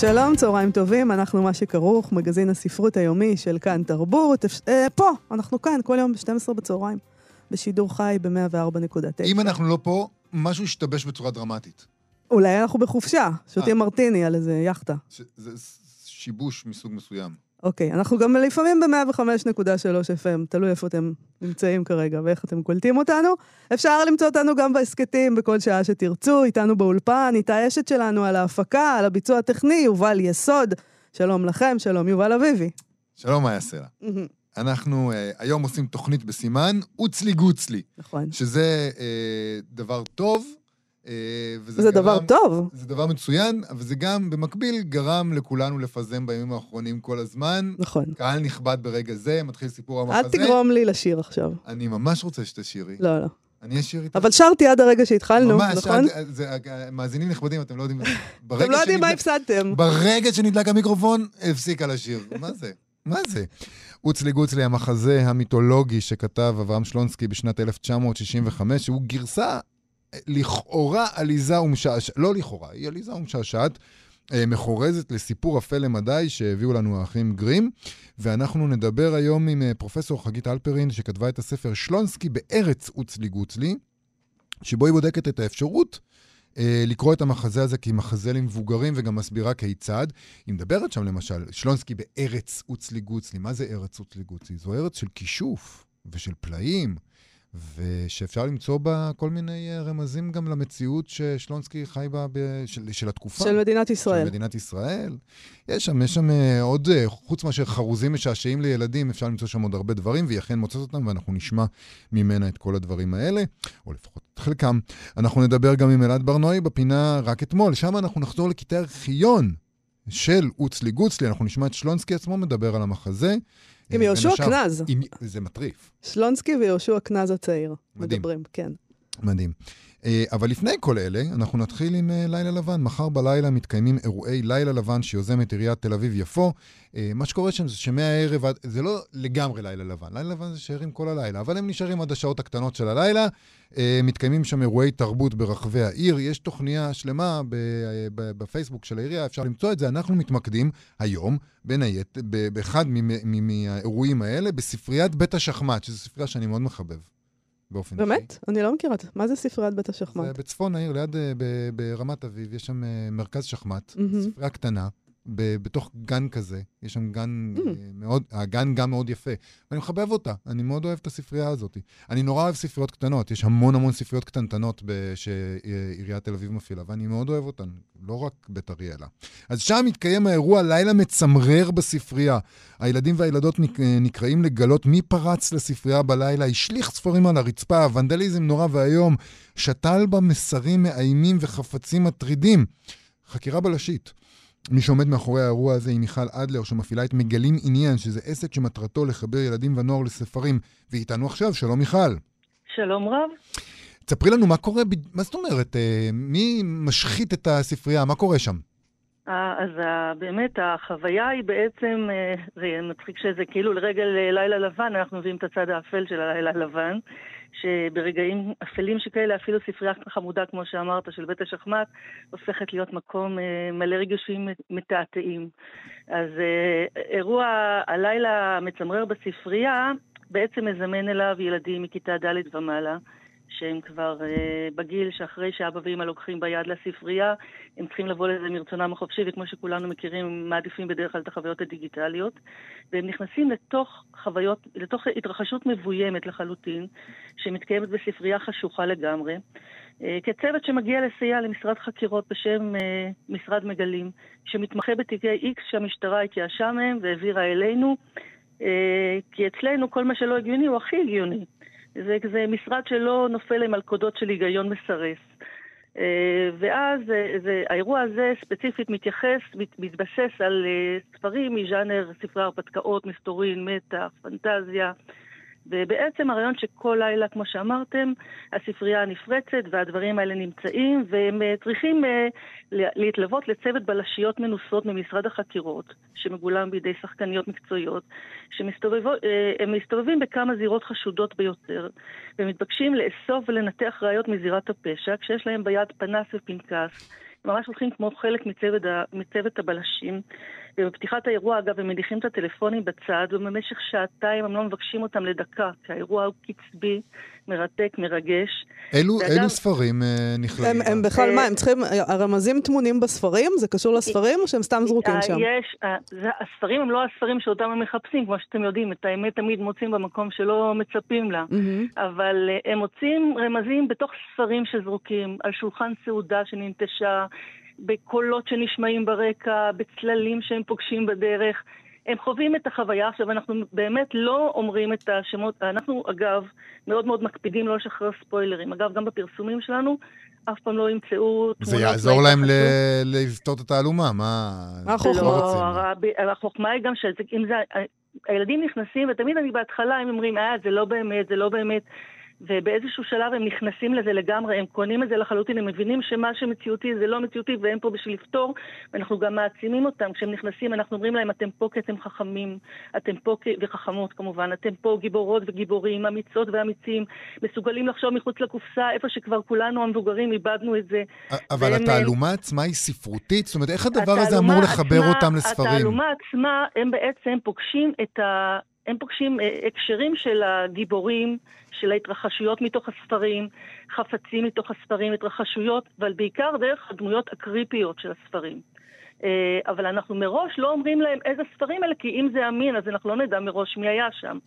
שלום, צהריים טובים, אנחנו מה שכרוך, מגזין הספרות היומי של כאן תרבות. אה, פה, אנחנו כאן, כל יום ב-12 בצהריים, בשידור חי ב-104.9. אם אנחנו לא פה, משהו השתבש בצורה דרמטית. אולי אנחנו בחופשה, שותים אה. מרטיני על איזה יאכטה. ש- זה שיבוש מסוג מסוים. אוקיי, אנחנו גם לפעמים ב-105.3 FM, תלוי איפה אתם נמצאים כרגע ואיך אתם קולטים אותנו. אפשר למצוא אותנו גם בהסכתים בכל שעה שתרצו, איתנו באולפן, איתה אשת שלנו על ההפקה, על הביצוע הטכני, יובל יסוד. שלום לכם, שלום יובל אביבי. שלום, יעשה לה? אנחנו אה, היום עושים תוכנית בסימן אוצלי גוצלי, נכון. שזה אה, דבר טוב. אה, וזה זה גרם- דבר טוב. זה דבר מצוין, אבל זה גם במקביל גרם לכולנו לפזם בימים האחרונים כל הזמן. נכון. קהל נכבד ברגע זה, מתחיל סיפור אל המחזה. תגרום לי לשיר עכשיו. אני ממש רוצה שתשירי. לא, לא. אני אשיר איתך. אבל שרתי עד הרגע שהתחלנו, ממש, נכון? עד- זה, מאזינים נכבדים, אתם לא יודעים... אתם לא יודעים מה הפסדתם. ברגע שנדלק המיקרופון, הפסיקה לשיר. מה זה? מה זה? אוצלי גוצלי, המחזה המיתולוגי שכתב אברהם שלונסקי בשנת 1965, שהוא גרסה אה, לכאורה עליזה ומשעשעת, לא לכאורה, היא עליזה ומשעשעת, אה, מחורזת לסיפור אפל למדי שהביאו לנו האחים גרים, ואנחנו נדבר היום עם אה, פרופסור חגית אלפרין, שכתבה את הספר שלונסקי בארץ אוצלי גוצלי, שבו היא בודקת את האפשרות אה, לקרוא את המחזה הזה כמחזה למבוגרים וגם מסבירה כיצד. היא מדברת שם למשל, שלונסקי בארץ אוצלי גוצלי. מה זה ארץ אוצלי גוצלי? זו ארץ של כישוף ושל פלאים, ושאפשר למצוא בה כל מיני אה, רמזים גם למציאות ששלונסקי חי בה, ב- של, של התקופה. של מדינת של ישראל. מדינת ישראל. יש שם, יש שם אה, עוד, אה, חוץ מאשר חרוזים משעשעים לילדים, אפשר למצוא שם עוד הרבה דברים, והיא אכן מוצאת אותם, ואנחנו נשמע ממנה את כל הדברים האלה, או לפחות את חלקם. אנחנו נדבר גם עם אלעד ברנועי בפינה רק אתמול, שם אנחנו נחזור לקטעי ארכיון של אוצלי גוצלי, אנחנו נשמע את שלונסקי עצמו מדבר על המחזה. עם אה, יהושע קנז. זה מטריף. שלונסקי ויהושע קנז הצעיר. מדהים. מדברים, כן. מדהים. אה, אבל לפני כל אלה, אנחנו נתחיל עם אה, לילה לבן. מחר בלילה מתקיימים אירועי לילה לבן שיוזמת עיריית תל אביב-יפו. אה, מה שקורה שם זה שמהערב עד... זה לא לגמרי לילה לבן. לילה לבן זה שערים כל הלילה, אבל הם נשארים עד השעות הקטנות של הלילה. מתקיימים שם אירועי תרבות ברחבי העיר. יש תוכניה שלמה בפייסבוק של העירייה, אפשר למצוא את זה. אנחנו מתמקדים היום, בין היתר, באחד מהאירועים האלה, בספריית בית השחמט, שזו ספרייה שאני מאוד מחבב. באופן אישי. באמת? אני לא מכירה. את זה. מה זה ספריית בית השחמט? בצפון העיר, ליד, אה, ברמת אביב, יש שם אה, מרכז שחמט, מהמם. ספרייה קטנה, ב- בתוך גן כזה. יש שם גן Mm. אה, מאוד, הגן גם מאוד יפה. ואני מחבב אותה, אני מאוד אוהב את הספרייה הזאת. אני נורא אוהב ספריות קטנות, יש המון המון ספריות קטנטנות ב- שעיריית תל אביב מפעילה, ואני מאוד אוהב אותן, לא רק בית אריאלה. אז שם מתקיים האירוע לילה מצמרר בספרייה. הילדים והילדות נק- אה, נקראים לגלות מי פרץ לספרייה בלילה, השליך ספרים על הרצפה, ונדליזם נורא ואיום, שתל בה מסרים מאיימים וחפצים מטרידים. חקירה בלשית. מי שעומד מאחורי האירוע הזה היא מיכל אדלר, שמפעילה את מגלים עניין, שזה עסק שמטרתו לחבר ילדים ונוער לספרים. ואיתנו עכשיו, שלום מיכל. שלום רב. תספרי לנו מה קורה, מה זאת אומרת, אה, מי משחית את הספרייה, מה קורה שם? אה, אז ה- באמת החוויה היא בעצם, אה, זה מצחיק שזה כאילו לרגל אה, לילה לבן, אנחנו מביאים את הצד האפל של הלילה הלבן, שברגעים אפלים שכאלה אפילו ספרייה חמודה, כמו שאמרת, של בית השחמט, הופכת להיות מקום אה, מלא רגשים מתעתעים. אז אה, אירוע הלילה המצמרר בספרייה בעצם מזמן אליו ילדים מכיתה ד' ומעלה. שהם כבר uh, בגיל שאחרי שאבא ואמא לוקחים ביד לספרייה, הם צריכים לבוא לזה מרצונם החופשי, וכמו שכולנו מכירים, הם מעדיפים בדרך כלל את החוויות הדיגיטליות, והם נכנסים לתוך חוויות, לתוך התרחשות מבוימת לחלוטין, שמתקיימת בספרייה חשוכה לגמרי, uh, כצוות שמגיע לסייע למשרד חקירות בשם uh, משרד מגלים, שמתמחה בתיקי X שהמשטרה התייאשה מהם והעבירה אלינו, כי אצלנו כל מה שלא הגיוני הוא הכי הגיוני. זה, זה משרד שלא נופל למלכודות של היגיון מסרס. אה, ואז אה, זה, האירוע הזה ספציפית מתייחס, מת, מתבסס על אה, ספרים מז'אנר ספרי הרפתקאות, מסתורין, מתח, פנטזיה. ובעצם הרעיון שכל לילה, כמו שאמרתם, הספרייה נפרצת והדברים האלה נמצאים, והם uh, צריכים uh, להתלוות לצוות בלשיות מנוסות ממשרד החקירות, שמגולם בידי שחקניות מקצועיות, שהם uh, מסתובבים בכמה זירות חשודות ביותר, ומתבקשים לאסוף ולנתח ראיות מזירת הפשע, כשיש להם ביד פנס ופנקס. ממש הולכים כמו חלק מצוות, מצוות הבלשים. ובפתיחת האירוע, אגב, הם מניחים את הטלפונים בצד, ובמשך שעתיים הם לא מבקשים אותם לדקה, כי האירוע הוא קצבי, מרתק, מרגש. אילו, ואגב, אילו ספרים uh, נכללים? הם, הם בכלל, מה, הם צריכים, הרמזים טמונים בספרים? זה קשור לספרים, או שהם סתם זרוקים אה, שם? יש, אה, זה, הספרים הם לא הספרים שאותם הם מחפשים, כמו שאתם יודעים, את האמת תמיד מוצאים במקום שלא מצפים לה. Mm-hmm. אבל הם מוצאים רמזים בתוך ספרים שזרוקים, על שולחן סעודה שננטשה. בקולות שנשמעים ברקע, בצללים שהם פוגשים בדרך. הם חווים את החוויה. עכשיו, אנחנו באמת לא אומרים את השמות, אנחנו אגב מאוד מאוד מקפידים לא לשחרר ספוילרים. אגב, גם בפרסומים שלנו, אף פעם לא ימצאו תמונות... זה יעזור להם לפתור את התעלומה, מה... מה החוכמה? לא, החוכמה היא גם שאם זה... הילדים נכנסים, ותמיד אני בהתחלה, הם אומרים, אה, זה לא באמת, זה לא באמת. ובאיזשהו שלב הם נכנסים לזה לגמרי, הם קונים את זה לחלוטין, הם מבינים שמה שמציאותי זה לא מציאותי והם פה בשביל לפתור, ואנחנו גם מעצימים אותם. כשהם נכנסים, אנחנו אומרים להם, אתם פה כי אתם חכמים, אתם פה כ... וחכמות כמובן, אתם פה גיבורות וגיבורים, אמיצות ואמיצים, מסוגלים לחשוב מחוץ לקופסה, איפה שכבר כולנו המבוגרים איבדנו את זה. אבל והם... התעלומה עצמה היא ספרותית? זאת אומרת, איך הדבר הזה אמור לחבר עצמה, אותם לספרים? התעלומה עצמה, הם בעצם פוגשים את ה... הם פוגשים אה, הקשרים של הגיבורים, של ההתרחשויות מתוך הספרים, חפצים מתוך הספרים, התרחשויות, אבל בעיקר דרך הדמויות הקריפיות של הספרים. אה, אבל אנחנו מראש לא אומרים להם איזה ספרים אלה, כי אם זה אמין, אז אנחנו לא נדע מראש מי היה שם.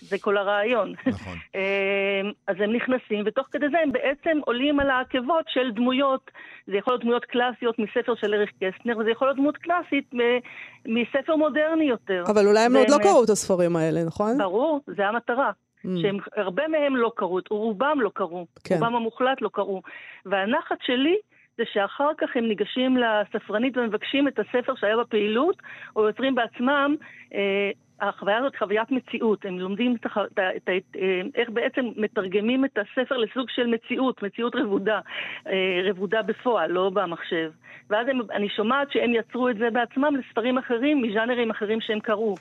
זה כל הרעיון. נכון. אה, אז הם נכנסים, ותוך כדי זה הם בעצם עולים על העקבות של דמויות. זה יכול להיות דמויות קלאסיות מספר של אריך קסטנר, וזה יכול להיות דמות קלאסית מספר מודרני יותר. אבל אולי הם עוד לא קראו את הספרים האלה, נכון? ברור, זה המטרה. Mm. שהרבה מהם לא קראו, רובם לא קראו, כן. רובם המוחלט לא קראו. והנחת שלי זה שאחר כך הם ניגשים לספרנית ומבקשים את הספר שהיה בפעילות, או יוצרים בעצמם אה, החוויה הזאת חוויית מציאות, הם לומדים את, את, את, את, אה, איך בעצם מתרגמים את הספר לסוג של מציאות, מציאות רבודה, אה, רבודה בפועל, לא במחשב. ואז הם, אני שומעת שהם יצרו את זה בעצמם לספרים אחרים, מז'אנרים אחרים שהם קראו.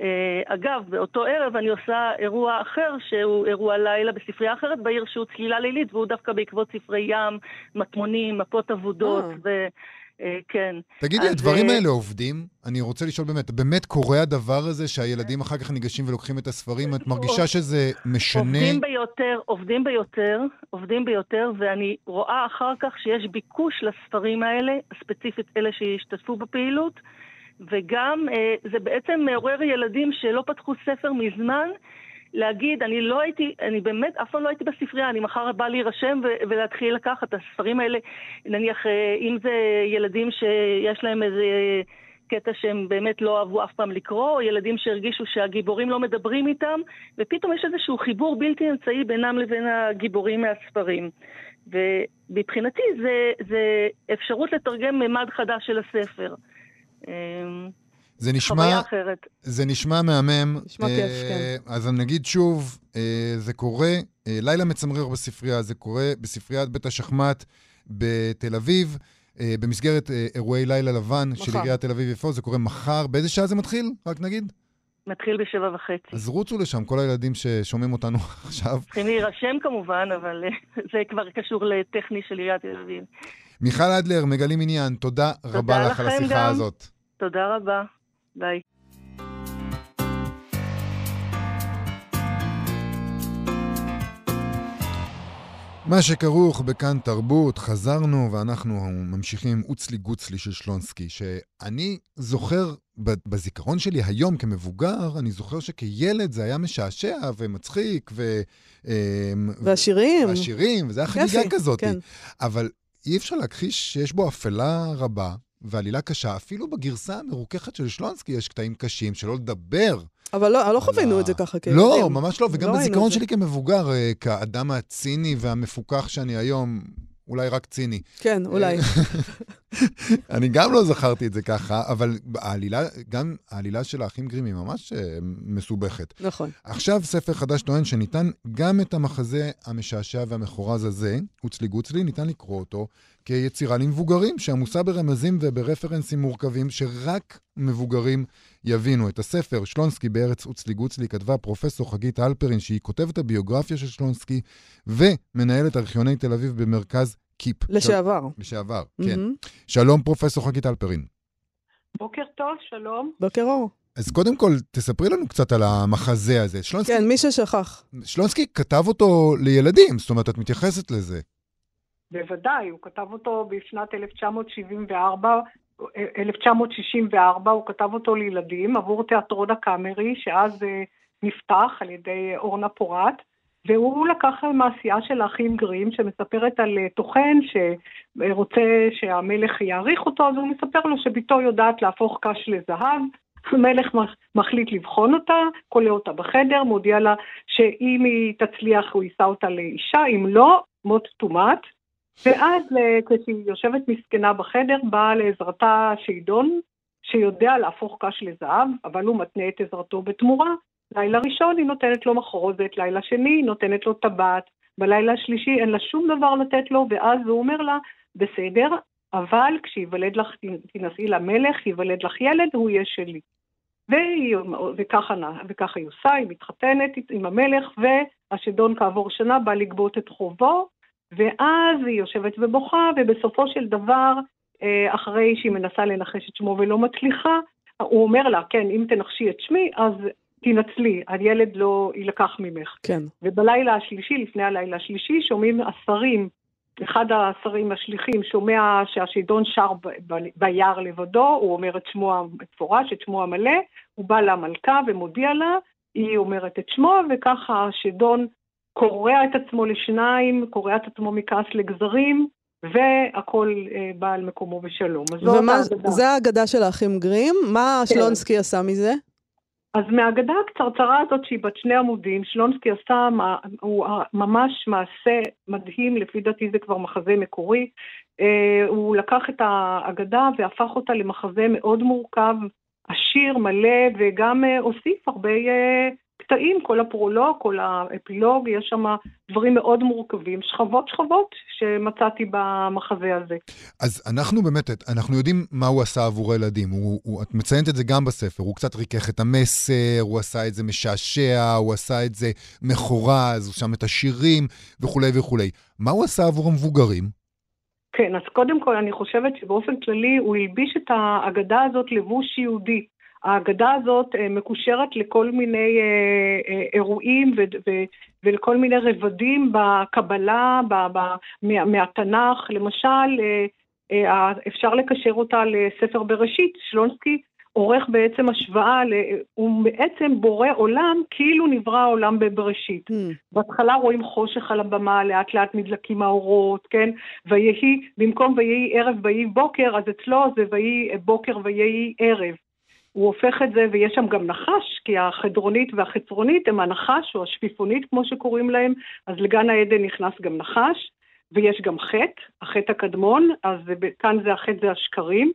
אה, אגב, באותו ערב אני עושה אירוע אחר, שהוא אירוע לילה בספרייה אחרת בעיר, שהוא צלילה לילית, והוא דווקא בעקבות ספרי ים, מטמונים, מפות אבודות, ו... אה, כן. תגידי, הדברים אה, האלה עובדים? אני רוצה לשאול באמת, באמת קורה הדבר הזה שהילדים אחר כך ניגשים ולוקחים את הספרים? את מרגישה שזה משנה? עובדים ביותר, עובדים ביותר, עובדים ביותר, ואני רואה אחר כך שיש ביקוש לספרים האלה, ספציפית אלה שהשתתפו בפעילות, וגם אה, זה בעצם מעורר ילדים שלא פתחו ספר מזמן, להגיד, אני לא הייתי, אני באמת אף פעם לא הייתי בספרייה, אני מחר בא להירשם ולהתחיל לקחת את הספרים האלה, נניח, אה, אם זה ילדים שיש להם איזה קטע שהם באמת לא אהבו אף פעם לקרוא, או ילדים שהרגישו שהגיבורים לא מדברים איתם, ופתאום יש איזשהו חיבור בלתי אמצעי בינם לבין הגיבורים מהספרים. ומבחינתי זה, זה אפשרות לתרגם ממד חדש של הספר. זה נשמע, זה נשמע מהמם. נשמע כיף, כן. אז אני נגיד שוב, uh, זה קורה, uh, לילה מצמרר בספרייה, זה קורה בספריית בית השחמט בתל אביב, uh, במסגרת uh, אירועי לילה לבן מחר. של עיריית תל אביב-יפו, זה קורה מחר. באיזה שעה זה מתחיל? רק נגיד. מתחיל בשבע וחצי. אז רוצו לשם, כל הילדים ששומעים אותנו עכשיו. צריכים להירשם כמובן, אבל זה כבר קשור לטכני של עיריית תל אביב. מיכל אדלר, מגלים עניין, תודה, תודה רבה לך על השיחה גם. הזאת. תודה רבה. ביי. מה שכרוך בכאן תרבות, חזרנו ואנחנו ממשיכים אוצלי גוצלי של שלונסקי, שאני זוכר בזיכרון שלי היום כמבוגר, אני זוכר שכילד זה היה משעשע ומצחיק ו... אמ, והשירים. והשירים, וזה היה חגיגה כזאת. כן. אבל אי אפשר להכחיש שיש בו אפלה רבה, ועלילה קשה. אפילו בגרסה המרוככת של שלונסקי יש קטעים קשים, שלא לדבר. אבל לא, לא חווינו את זה ככה כילדים. לא, ממש לא, וגם לא בזיכרון שלי כמבוגר, אה, כאדם הציני והמפוכח שאני היום, אולי רק ציני. כן, אולי. אני גם לא זכרתי את זה ככה, אבל העלילה, גם העלילה של האחים גרים היא ממש אה, מסובכת. נכון. עכשיו ספר חדש טוען שניתן גם את המחזה המשעשע והמחורז הזה, הוצלי גוצלי, ניתן לקרוא אותו כיצירה למבוגרים, שעמוסה ברמזים וברפרנסים מורכבים שרק מבוגרים יבינו. את הספר שלונסקי בארץ הוצלי גוצלי כתבה פרופסור חגית הלפרין, שהיא כותבת הביוגרפיה של שלונסקי ומנהלת ארכיוני תל אביב במרכז קיפ. לשעבר. של... לשעבר, כן. מהמם. שלום, פרופסור חגית הלפרין. בוקר טוב, שלום. בוקר אור. אז קודם כל, תספרי לנו קצת על המחזה הזה. שלונסקי, כן, מי ששכח. שלונסקי כתב אותו לילדים, זאת אומרת, את מתייחסת לזה. בוודאי, הוא כתב אותו בשנת 1974, 1964, הוא כתב אותו לילדים עבור תיאטרון הקאמרי, שאז אה, נפתח על ידי אורנה פורט, והוא לקח מעשייה של האחים גרים, שמספרת על אה, טוחן שרוצה שהמלך יעריך אותו, אז הוא מספר לו שבתו יודעת להפוך קש לזהב. המלך מח- מחליט לבחון אותה, כולא אותה בחדר, מודיע לה שאם היא תצליח הוא יישא אותה לאישה, אם לא, מות תומת. ואז אה, כשהיא יושבת מסכנה בחדר, באה לעזרתה שיידון, שיודע להפוך קש לזהב, אבל הוא מתנה את עזרתו בתמורה. לילה ראשון היא נותנת לו מחרוזת, לילה שני היא נותנת לו טבעת, בלילה השלישי אין לה שום דבר לתת לו, ואז הוא אומר לה, בסדר, אבל כשיוולד לך, תינשאי למלך, ייוולד לך ילד, הוא יהיה שלי. וככה, וככה היא עושה, היא מתחתנת עם המלך, והשדון כעבור שנה בא לגבות את חובו, ואז היא יושבת ובוכה, ובסופו של דבר, אה, אחרי שהיא מנסה לנחש את שמו ולא מצליחה, הוא אומר לה, כן, אם תנחשי את שמי, אז תנצלי, הילד לא יילקח ממך. כן. ובלילה השלישי, לפני הלילה השלישי, שומעים השרים, אחד השרים השליחים שומע שהשדון שר ב- ב- ביער לבדו, הוא אומר את שמו המפורש, את שמו המלא, הוא בא למלכה ומודיע לה, היא אומרת את שמו, וככה השדון קורע את עצמו לשניים, קורע את עצמו מכעס לגזרים, והכל אה, בא על מקומו בשלום. אז ומה, האגדה. זה האגדה של האחים גרים? מה כן. שלונסקי עשה מזה? אז מהאגדה הקצרצרה הזאת שהיא בת שני עמודים, שלונסקי עשה הוא ממש מעשה מדהים, לפי דעתי זה כבר מחזה מקורי. אה, הוא לקח את האגדה והפך אותה למחזה מאוד מורכב, עשיר, מלא, וגם אה, הוסיף הרבה אה, קטעים, כל הפרולוג, כל האפילוג, יש שם דברים מאוד מורכבים, שכבות שכבות שמצאתי במחזה הזה. אז אנחנו באמת, אנחנו יודעים מה הוא עשה עבור הילדים. הוא, הוא, את מציינת את זה גם בספר. הוא קצת ריכך את המסר, הוא עשה את זה משעשע, הוא עשה את זה מחורז, הוא שם את השירים וכולי וכולי. מה הוא עשה עבור המבוגרים? כן, אז קודם כל אני חושבת שבאופן כללי הוא הלביש את האגדה הזאת לבוש יהודי. האגדה הזאת אה, מקושרת לכל מיני אה, אה, אירועים ו- ו- ולכל מיני רבדים בקבלה, ב- ב- מה- מהתנ"ך. למשל, אפשר לקשר אותה לספר בראשית. שלונסקי עורך בעצם השוואה, הוא בעצם בורא עולם כאילו נברא העולם בבראשית. Hmm, בהתחלה רואים חושך על הבמה, לאט לאט נדלקים האורות, כן? ויהי, במקום ויהי ערב ויהי בוקר, אז אצלו זה ויהי בוקר ויהי ערב. הוא הופך את זה, ויש שם גם נחש, כי החדרונית והחצרונית הם הנחש, או השפיפונית כמו שקוראים להם, אז לגן העדן נכנס גם נחש, ויש גם חטא, החטא הקדמון, אז כאן זה החטא זה השקרים,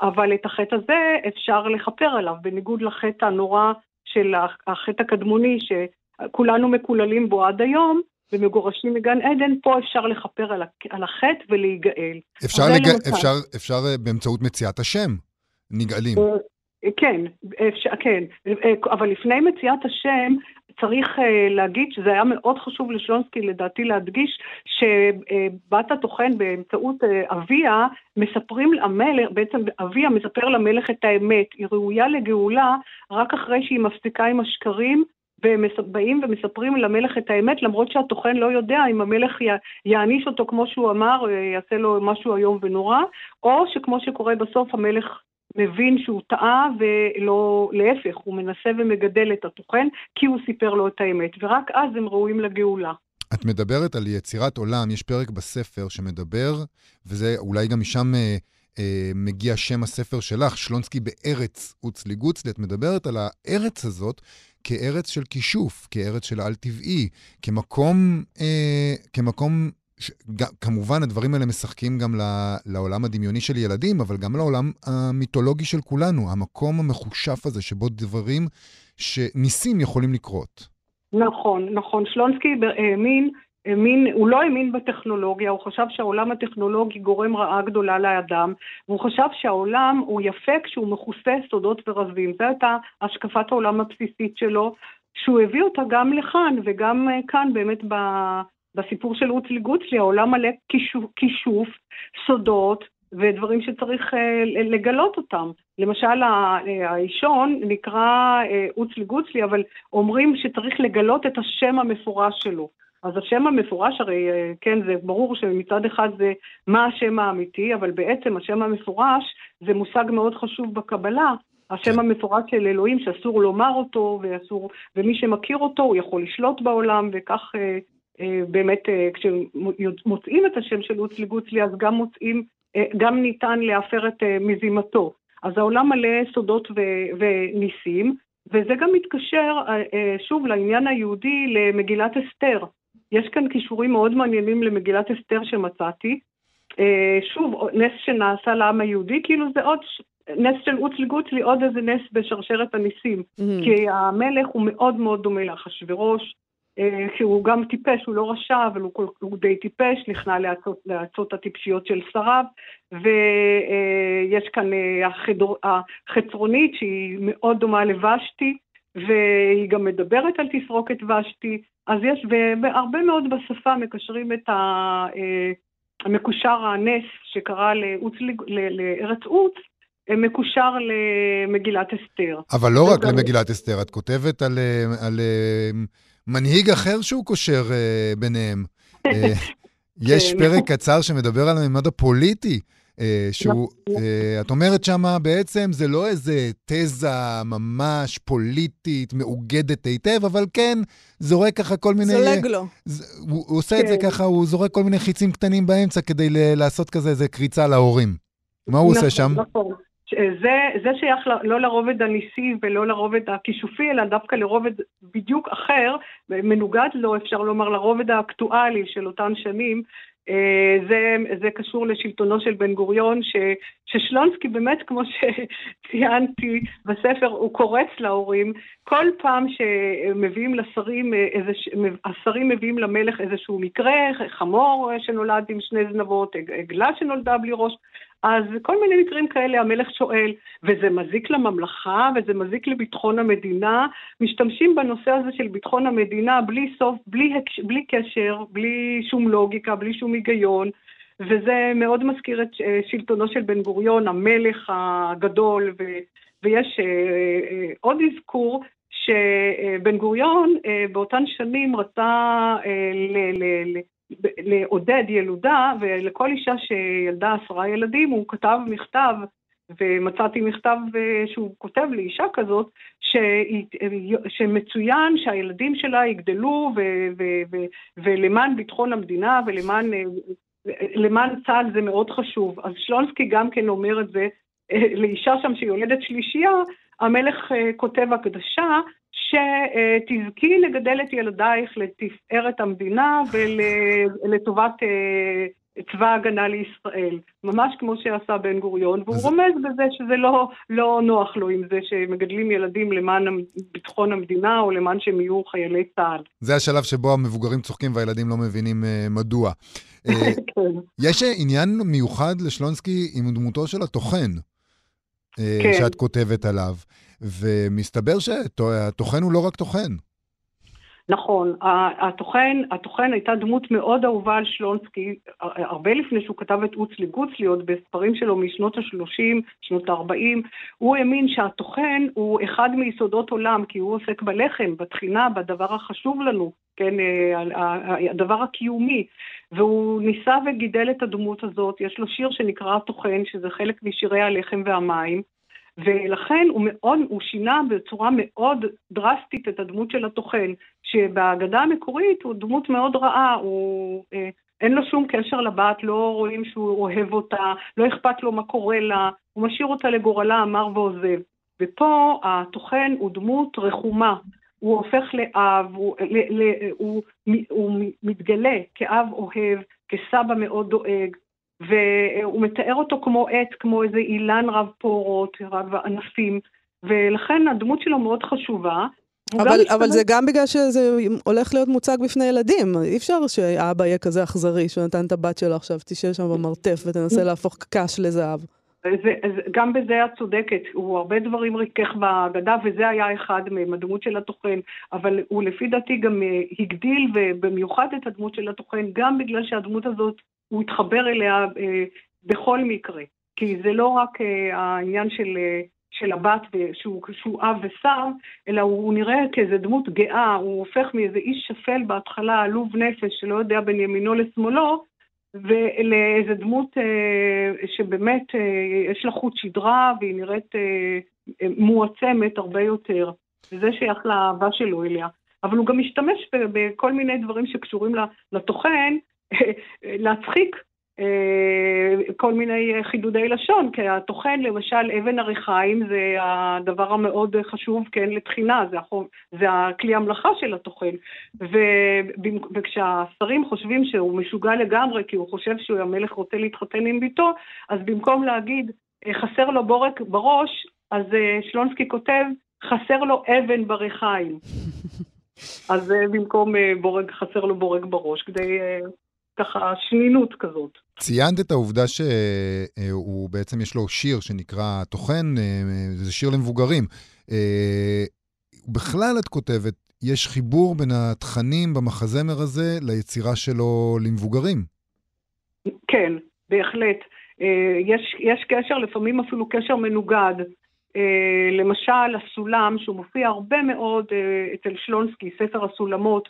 אבל את החטא הזה אפשר לכפר עליו, בניגוד לחטא הנורא של החטא הקדמוני, שכולנו מקוללים בו עד היום, ומגורשים מגן עדן, פה אפשר לכפר על, החטא ולהיגאל. אפשר, לג... אפשר, אפשר אה, באמצעות מציאת השם. נגאלים. כן, אפשר, כן, אבל לפני מציאת השם, צריך אה, להגיד שזה היה מאוד חשוב לשלונסקי לדעתי להדגיש שבת הטוחן באמצעות אה, אביה מספרים למלך, בעצם אביה מספר למלך את האמת, היא ראויה לגאולה רק אחרי שהיא מפסיקה עם השקרים והם באים ומספרים למלך את האמת, למרות שהטוחן לא יודע אם המלך י- יעניש אותו כמו שהוא אמר, אה, יעשה לו משהו איום ונורא, או שכמו שקורה בסוף המלך מבין שהוא טעה ולא, להפך, הוא מנסה ומגדל את הטוחן כי הוא סיפר לו את האמת, ורק אז הם ראויים לגאולה. את מדברת על יצירת עולם, יש פרק בספר שמדבר, וזה אולי גם משם אה, אה, מגיע שם הספר שלך, שלונסקי בארץ אוצלי גוצלי. את מדברת על הארץ הזאת כארץ של כישוף, כארץ של על-טבעי, כמקום, אה, כמקום ש... כמובן, הדברים האלה משחקים גם לעולם הדמיוני של ילדים, אבל גם לעולם המיתולוגי של כולנו, המקום המחושף הזה שבו דברים שניסים יכולים לקרות. נכון, נכון. שלונסקי האמין, האמין, הוא לא האמין בטכנולוגיה, הוא חשב שהעולם הטכנולוגי גורם רעה גדולה לאדם, והוא חשב שהעולם הוא יפה כשהוא מכוסה סודות ורזים. זו הייתה השקפת העולם הבסיסית שלו, שהוא הביא אותה גם לכאן וגם אה, כאן באמת ב... בסיפור של רוצלי גוצלי, העולם מלא כישוף, סודות ודברים שצריך אה, לגלות אותם. למשל, האישון נקרא אה, רוצלי גוצלי, אבל אומרים שצריך לגלות את השם המפורש שלו. אז השם המפורש, הרי אה, כן, זה ברור שמצד אחד זה מה השם האמיתי, אבל בעצם השם המפורש זה מושג מאוד חשוב בקבלה. השם המפורש של אלוהים שאסור לומר אותו, ואסור, ומי שמכיר אותו הוא יכול לשלוט בעולם, וכך אה, אה, באמת אה, כשמוצאים את השם של אוצלי גוצלי, אז גם מוצאים, אה, גם ניתן להפר את אה, מזימתו. אז העולם מלא סודות ו- וניסים, וזה גם מתקשר אה, אה, שוב לעניין היהודי למגילת אסתר. יש כאן כישורים מאוד מעניינים למגילת אסתר שמצאתי. אה, שוב, נס שנעשה לעם היהודי, כאילו זה עוד נס של אוצלי גוצלי, עוד איזה נס בשרשרת הניסים. Mm-hmm. כי המלך הוא מאוד מאוד דומה לאחשוורוש, אה, שהוא גם טיפש, הוא לא רשע, אבל הוא, הוא די טיפש, נכנע לעצות הטיפשיות של שריו, ויש כאן החדר, החצרונית שהיא מאוד דומה לוושתי, והיא גם מדברת על תסרוקת ושתי, אז יש, והרבה מאוד בשפה מקשרים את ה... אה, המקושר הנס שקרה לאוץ, לארץ עוץ, מקושר למגילת אסתר. אבל לא רק למגילת אסתר, את כותבת על, אה, על אה, מנהיג אחר שהוא קושר ביניהם. יש כן. פרק קצר שמדבר על הממד הפוליטי אה, שהוא, נכון. את אומרת שמה בעצם זה לא איזה תזה ממש פוליטית, מאוגדת היטב, אבל כן, זורק ככה כל מיני... זולג לו. הוא, הוא עושה כן. את זה כן. ככה, הוא זורק כל מיני חיצים קטנים באמצע כדי לעשות כזה איזה קריצה להורים. מה הוא נכון, עושה שם? נכון. זה, זה שייך לא לרובד הניסי ולא לרובד הכישופי, אלא דווקא לרובד בדיוק אחר, מנוגד לו, אפשר לומר, לרובד האקטואלי של אותן שנים, זה, זה קשור לשלטונו של בן גוריון, ש, ששלונסקי באמת, כמו שציינתי בספר, הוא קורץ להורים. כל פעם שמביאים לשרים, אה, איזה, השרים מביאים למלך איזשהו מקרה, חמור שנולד עם שני זנבות, עגלה שנולדה בלי ראש, אז כל מיני מקרים כאלה המלך שואל, וזה מזיק לממלכה וזה מזיק לביטחון המדינה, משתמשים בנושא הזה של ביטחון המדינה בלי סוף, בלי, בלי קשר, בלי שום לוגיקה, בלי שום היגיון, וזה מאוד מזכיר את אה, שלטונו של בן גוריון, המלך הגדול, ו, ויש אה, אה, עוד אזכור שבן גוריון באותן שנים רצה ל, ל, ל, לעודד ילודה, ולכל אישה שילדה עשרה ילדים הוא כתב מכתב, ומצאתי מכתב אה, שהוא כותב לאישה כזאת, ש... שמצוין שהילדים שלה יגדלו ו... ו... ו... ולמען ביטחון המדינה ולמען אה, למען צה"ל זה מאוד חשוב. אז שלונסקי גם כן אומר את זה אה, לאישה שם שיולדת שלישייה, המלך כותב הקדשה שתזכי לגדל את ילדייך לתפארת המדינה ולטובת אה, צבא ההגנה לישראל, ממש כמו שעשה בן גוריון, והוא אז... רומז בזה שזה לא, לא נוח לו עם זה שמגדלים ילדים למען ביטחון המדינה או למען שהם יהיו חיילי צה"ל. זה השלב שבו המבוגרים צוחקים והילדים לא מבינים uh, מדוע. Uh. יש עניין מיוחד לשלונסקי עם דמותו של הטוחן, uh, כן. שאת כותבת עליו. ומסתבר שהטוחן הוא לא רק טוחן. נכון, הטוחן, הטוחן הייתה דמות מאוד אהובה על שלונסקי, הרבה לפני שהוא כתב את אוצלי גוצלי, עוד בספרים שלו משנות ה-30, שנות ה-40, הוא האמין שהטוחן הוא אחד מיסודות עולם, כי הוא עוסק בלחם, בתחינה, בדבר החשוב לנו, כן, אה, הדבר הקיומי, והוא ניסה וגידל את הדמות הזאת, יש לו שיר שנקרא הטוחן, שזה חלק משירי הלחם והמים, ולכן הוא מאוד, הוא שינה בצורה מאוד דרסטית את הדמות של הטוחן, שבהגדה המקורית הוא דמות מאוד רעה, הוא... אה, אין לו שום קשר לבת, לא רואים שהוא אוהב אותה, לא אכפת לו מה קורה לה, הוא משאיר אותה לגורלה המר ועוזב. ופה הטוחן הוא דמות רחומה, הוא הופך לאב, הוא, ל, ל, הוא, הוא מתגלה כאב אוהב, כסבא מאוד דואג, והוא מתאר אותו כמו עט, כמו איזה אילן רב פורות, רב ענפים, ולכן הדמות שלו מאוד חשובה. אבל, אבל זה גם בגלל שזה הולך להיות מוצג בפני ילדים. אי אפשר שאבא יהיה כזה אכזרי, שהוא נתן את הבת שלו עכשיו, תשב שם במרתף ותנסה להפוך קש לזהב. זה, גם בזה את צודקת, הוא הרבה דברים ריכך בהגדה, וזה היה אחד מהם, הדמות של הטוחן, אבל הוא לפי דעתי גם אה, הגדיל, ובמיוחד את הדמות של הטוחן, גם בגלל שהדמות הזאת, הוא התחבר אליה אה, בכל מקרה. כי זה לא רק אה, העניין של, אה, של הבת שהוא, שהוא אב ושר, אלא הוא, הוא נראה כאיזה דמות גאה, הוא הופך מאיזה איש שפל בהתחלה, עלוב נפש, שלא יודע בין ימינו לשמאלו, ולאיזה דמות שבאמת יש לה חוט שדרה והיא נראית מועצמת הרבה יותר. וזה שייך לאהבה שלו אליה. אבל הוא גם משתמש בכל מיני דברים שקשורים לטוחן, להצחיק אה, כל מיני חידודי לשון, כי הטוחן, למשל, אבן הריחיים זה הדבר המאוד חשוב, כן, לתחינה, זה, החוב, זה הכלי המלאכה של הטוחן. וכשהשרים חושבים שהוא משוגע לגמרי, כי הוא חושב שהמלך רוצה להתחתן עם ביתו, אז במקום להגיד, אה, חסר לו בורק בראש, אז אה, שלונסקי כותב, חסר לו אבן בריחיים. אז במקום בורג, חסר לו בורג בראש, כדי ככה שנינות כזאת. ציינת את העובדה שהוא בעצם יש לו שיר שנקרא טוחן, זה שיר למבוגרים. בכלל את כותבת, יש חיבור בין התכנים במחזמר הזה ליצירה שלו למבוגרים. כן, בהחלט. יש, יש קשר, לפעמים אפילו קשר מנוגד. למשל, הסולם, שהוא מופיע הרבה מאוד אצל שלונסקי, ספר הסולמות,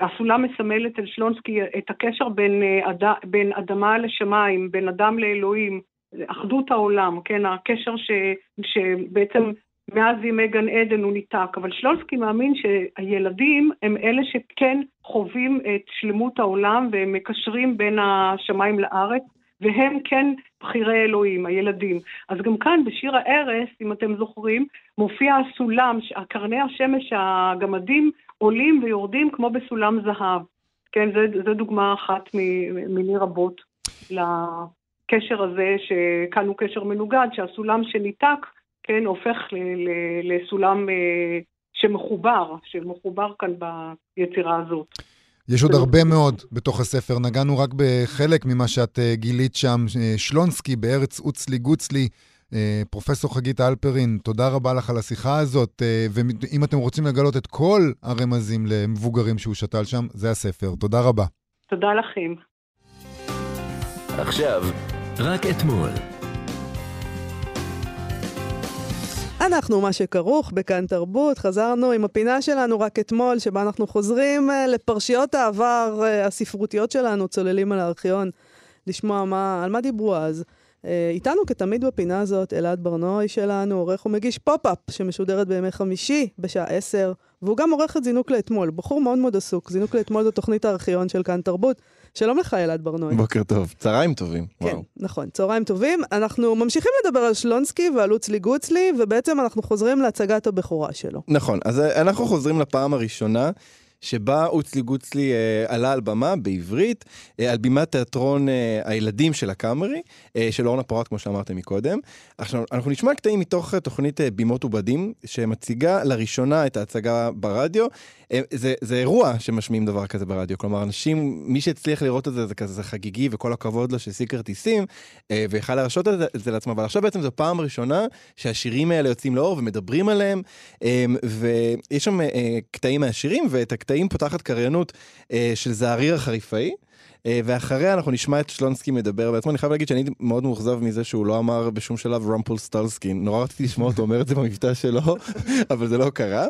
הסולם מסמל אצל שלונסקי את הקשר בין, אה, אד... בין אדמה לשמיים, בין אדם לאלוהים, אחדות העולם, כן, הקשר ש... שבעצם מאז ימי גן עדן הוא ניתק, אבל שלונסקי מאמין שהילדים הם אלה שכן חווים את שלמות העולם והם מקשרים בין השמיים לארץ, והם כן בחירי אלוהים, הילדים. אז גם כאן בשיר הארס, אם אתם זוכרים, מופיע הסולם, קרני השמש, הגמדים, עולים ויורדים כמו בסולם זהב. כן, זו דוגמה אחת מיני רבות לקשר הזה, שכאן הוא קשר מנוגד, שהסולם שניתק, כן, הופך לסולם אה, שמחובר, שמחובר כאן ביצירה הזאת. יש עוד הרבה מאוד בתוך הספר, נגענו רק בחלק ממה שאת אה, גילית שם. אה, שלונסקי בארץ אוצלי גוצלי, פרופסור חגית אלפרין, תודה רבה לך על השיחה הזאת, אה, ואם אתם רוצים לגלות את כל הרמזים למבוגרים שהוא שתל שם, זה הספר. תודה רבה. תודה לכם. עכשיו, רק אתמול. אנחנו מה שכרוך בכאן תרבות, חזרנו עם הפינה שלנו רק אתמול, שבה אנחנו חוזרים אה, לפרשיות העבר הספרותיות שלנו, צוללים על הארכיון, לשמוע מה, על מה דיברו אז. אה, איתנו כתמיד בפינה הזאת, אלעד ברנועי שלנו, עורך ומגיש פופ-אפ, שמשודרת בימי חמישי בשעה עשר, והוא גם עורך את זינוק לאתמול, בחור מאוד מאוד עסוק. זינוק לאתמול זו תוכנית הארכיון של כאן תרבות. שלום לך, אלעד ברנועי. בוקר טוב, צהריים טובים. כן, וואו. נכון, צהריים טובים. אנחנו ממשיכים לדבר על שלונסקי ועל עוץ לי גוץ לי, ובעצם אנחנו חוזרים להצגת הבכורה שלו. נכון, אז אה, אנחנו חוזרים לפעם הראשונה. שבה אוצלי גוצלי אה, עלה על במה בעברית, אה, על בימת תיאטרון אה, הילדים של הקאמרי, אה, של אורנה פורט, כמו שאמרתם מקודם. עכשיו, אנחנו נשמע קטעים מתוך תוכנית אה, בימות ובדים, שמציגה לראשונה את ההצגה ברדיו. אה, זה, זה אירוע שמשמיעים דבר כזה ברדיו, כלומר, אנשים, מי שהצליח לראות את זה, זה כזה זה חגיגי, וכל הכבוד לו שהשיג כרטיסים, אה, ויכל להרשות את זה, לעצמו, אבל עכשיו בעצם זו פעם ראשונה שהשירים האלה יוצאים לאור ומדברים עליהם, אה, ויש שם אה, קטעים מהשירים, ואת הקטעים... הקטעים פותחת קריינות אה, של זעריר החריפאי. אה, ואחריה אנחנו נשמע את שלונסקי מדבר בעצמו. אני חייב להגיד שאני מאוד מאוכזב מזה שהוא לא אמר בשום שלב רמפול סטלסקין. נורא רציתי לשמוע אותו אומר את זה במבטא שלו, אבל זה לא קרה.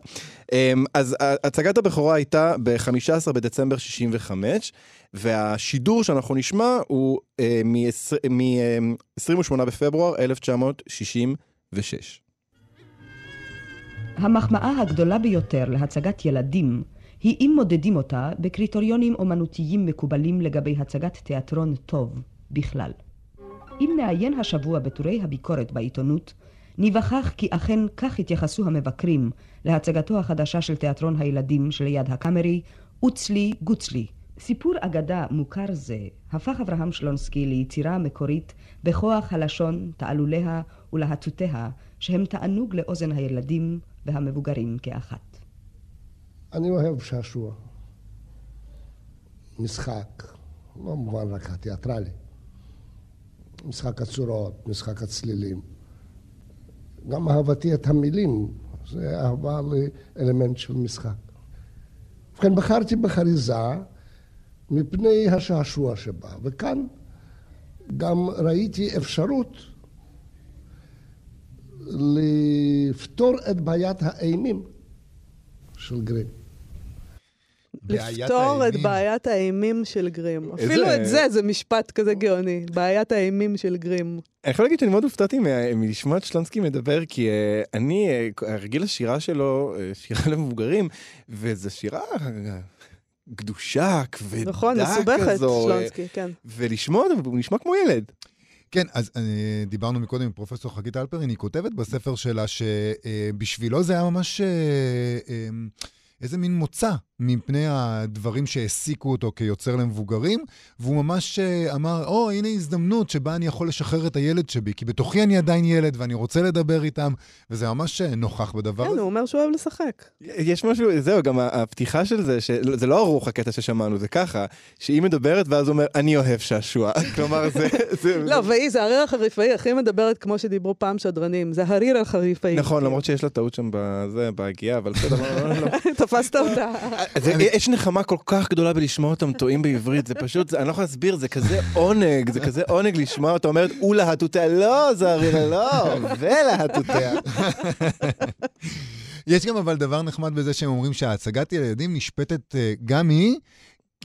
אה, אז הצגת הבכורה הייתה ב-15 בדצמבר 65, והשידור שאנחנו נשמע הוא אה, מ-28 אה, בפברואר 1966. המחמאה הגדולה ביותר להצגת ילדים היא אם מודדים אותה בקריטריונים אומנותיים מקובלים לגבי הצגת תיאטרון טוב בכלל. אם נעיין השבוע בטורי הביקורת בעיתונות, ניווכח כי אכן כך התייחסו המבקרים להצגתו החדשה של תיאטרון הילדים שליד הקאמרי, אוצלי גוצלי, סיפור אגדה מוכר זה הפך אברהם שלונסקי ליצירה מקורית בכוח הלשון, תעלוליה ולהטוטיה, שהם תענוג לאוזן הילדים והמבוגרים כאחת. אני אוהב שעשוע. משחק, לא במובן רק התיאטרלי. משחק הצורות, משחק הצלילים. גם אהבתי את המילים, זה אהבה לאלמנט של משחק. ובכן, בחרתי בחריזה מפני השעשוע שבה, וכאן גם ראיתי אפשרות לפתור את בעיית האימים של גרים. לפתור את בעיית האימים של גרים. אפילו את זה, זה משפט כזה גאוני. בעיית האימים של גרים. אני יכול להגיד שאני מאוד הופתעתי מלשמוע את שלונסקי מדבר, כי אה, אני, אה, רגיל לשירה שלו, אה, שירה למבוגרים, וזו שירה קדושה, כבדה נכון, מסובכת, כזו, אה, שלונסקי, כן. ולשמוע אותו, הוא נשמע כמו ילד. כן, אז דיברנו מקודם עם פרופסור חגית אלפרין, היא כותבת בספר שלה שבשבילו זה היה ממש אה, אה, איזה מין מוצא מפני הדברים שהעסיקו אותו כיוצר למבוגרים, והוא ממש אה, אמר, או, הנה הזדמנות שבה אני יכול לשחרר את הילד שבי, כי בתוכי אני עדיין ילד ואני רוצה לדבר איתם, וזה ממש אה, נוכח בדבר כן, הזה. הוא אומר שהוא אוהב לשחק. יש משהו, זהו, גם הפתיחה של זה, שזה לא ערוך הקטע ששמענו, זה ככה, שהיא מדברת ואז הוא אומר, אני אוהב שעשוע. כלומר, זה... זה- לא, והיא, זה הריר החריפאי הכי מדברת כמו שדיברו פעם שדרנים. זה הריר החריפאי. נכון, למרות שיש לה טעות שם בזה, בהגייה, אבל בסדר, לא, לא, לא. תפסת אותה. זה, יש נחמה כל כך גדולה בלשמוע אותם טועים בעברית, זה פשוט, זה, אני לא יכול להסביר, זה כזה עונג, זה כזה עונג לשמוע אותה אומרת, ולהטוטיה, לא, זה ארירה, לא, ולהטוטיה. יש גם אבל דבר נחמד בזה שהם אומרים שהצגת ילדים נשפטת אה, גם היא,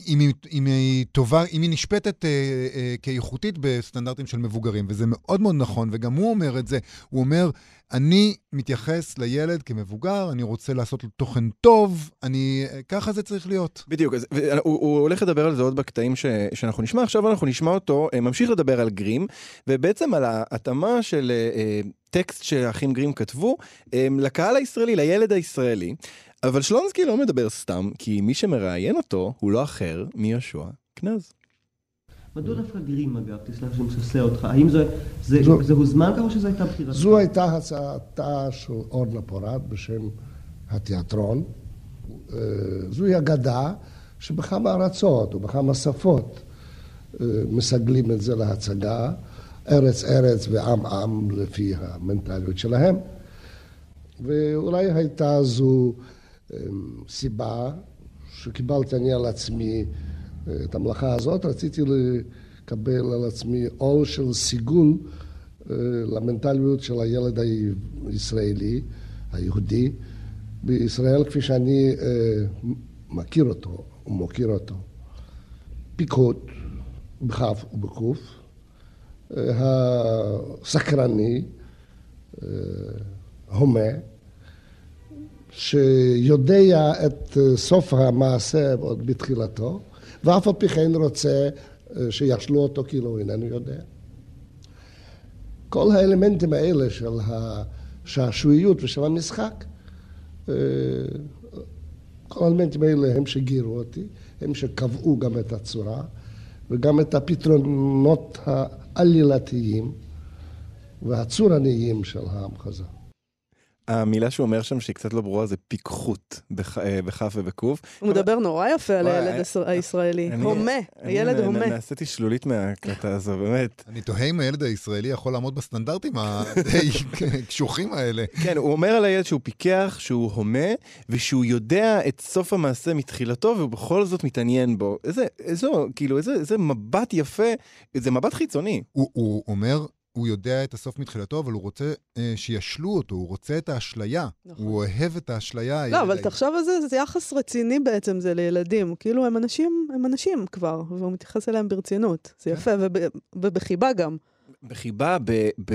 אם היא, אם היא טובה, אם היא נשפטת אה, אה, כאיכותית בסטנדרטים של מבוגרים, וזה מאוד מאוד נכון, וגם הוא אומר את זה, הוא אומר, אני מתייחס לילד כמבוגר, אני רוצה לעשות לו תוכן טוב, אני, אה, ככה זה צריך להיות. בדיוק, אז, ו- הוא, הוא הולך לדבר על זה עוד בקטעים ש, שאנחנו נשמע, עכשיו אנחנו נשמע אותו, אה, ממשיך לדבר על גרים, ובעצם על ההתאמה של אה, אה, טקסט שהאחים גרים כתבו אה, לקהל הישראלי, לילד הישראלי. אבל שלונסקי לא מדבר סתם, כי מי שמראיין אותו הוא לא אחר מיהושע קנז. מדוע דווקא גרים אגב? תסלח שאני משסע אותך. האם זה, זה, זו- זה הוזמן ככה או שזו הייתה בחירה? זו הייתה הצעתה של אורנה פורת בשם התיאטרון. אה, זוהי אגדה שבכמה ארצות ובכמה שפות אה, מסגלים את זה להצגה, ארץ ארץ ועם עם לפי המנטליות שלהם. ואולי הייתה זו סיבה שקיבלתי אני על עצמי אה, את המלאכה הזאת, רציתי לקבל על עצמי עול של סיגול אה, למנטליות של הילד הישראלי, היהודי, בישראל כפי שאני אה, מכיר אותו ומוקיר אותו. פיקוד, בכף ובקוף, הסקרני, הומה, שיודע את אה, סוף המעשה עוד בתחילתו, ואף על פי כן רוצה אה, שישלו אותו כאילו הוא איננו יודע. כל האלמנטים האלה של השעשועיות ושל המשחק, אה, כל האלמנטים האלה הם שגירו אותי, הם שקבעו גם את הצורה וגם את הפתרונות העלילתיים והצורניים של המחזה. המילה שהוא אומר שם שהיא קצת לא ברורה זה פיקחות בכ- אה, בכף ובקוף. הוא מדבר נורא יפה על הילד הישראל- הישראלי. הומה, הילד הומה. נעשיתי שלולית מההקלטה הזו, באמת. אני תוהה אם הילד הישראלי יכול לעמוד בסטנדרטים הדי קשוחים האלה. כן, הוא אומר על הילד שהוא פיקח, שהוא הומה, ושהוא יודע את סוף המעשה מתחילתו, והוא בכל זאת מתעניין בו. איזה, איזה, כאילו, איזה, מבט יפה, זה מבט חיצוני. הוא אומר, הוא יודע את הסוף מתחילתו, אבל הוא רוצה אה, שישלו אותו, הוא רוצה את האשליה. נכון. הוא אוהב את האשליה. לא, אבל תחשוב על זה, זה יחס רציני בעצם, זה לילדים. כאילו, הם אנשים, הם אנשים כבר, והוא מתייחס אליהם ברצינות. זה יפה, וב- ובחיבה גם. בחיבה, ב, ב,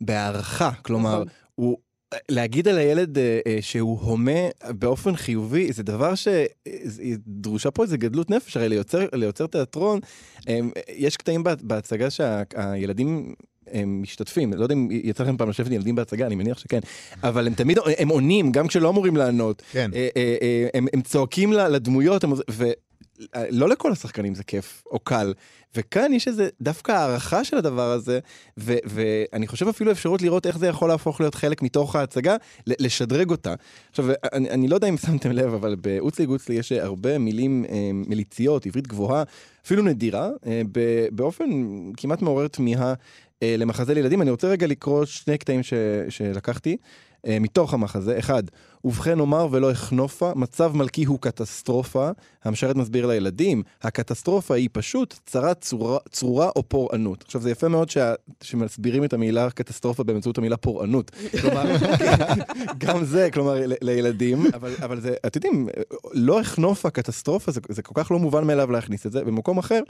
בהערכה, כלומר, נכון. הוא... להגיד על הילד אה, אה, שהוא הומה באופן חיובי, זה דבר שדרושה פה איזה גדלות נפש, הרי ליוצר, ליוצר תיאטרון, אה, יש קטעים בה- בהצגה שהילדים הם משתתפים, לא יודע אם יצא לכם פעם לשבת עם ילדים בהצגה, אני מניח שכן, אבל הם תמיד, הם עונים, גם כשלא אמורים לענות. כן. אה, אה, אה, הם, הם צועקים לדמויות, הם, לא לכל השחקנים זה כיף או קל. וכאן יש איזה דווקא הערכה של הדבר הזה, ו- ואני חושב אפילו אפשרות לראות איך זה יכול להפוך להיות חלק מתוך ההצגה, לשדרג אותה. עכשיו, אני, אני לא יודע אם שמתם לב, אבל באוצלי גוצלי יש הרבה מילים אה, מליציות, עברית גבוהה, אפילו נדירה, אה, באופן כמעט מעורר תמיהה אה, למחזה לילדים. אני רוצה רגע לקרוא שני קטעים ש- שלקחתי. אה, מתוך המחזה. אחד, ובכן אומר ולא אחנופה, מצב מלכי הוא קטסטרופה. המשרת מסביר לילדים, הקטסטרופה היא פשוט צרת צורה, צרורה או פורענות. עכשיו זה יפה מאוד שה, שמסבירים את המילה קטסטרופה באמצעות המילה פורענות. כלומר, גם זה, כלומר, ל, לילדים, אבל, אבל זה, אתם יודעים, לא אחנופה קטסטרופה, זה, זה כל כך לא מובן מאליו להכניס את זה. במקום אחר,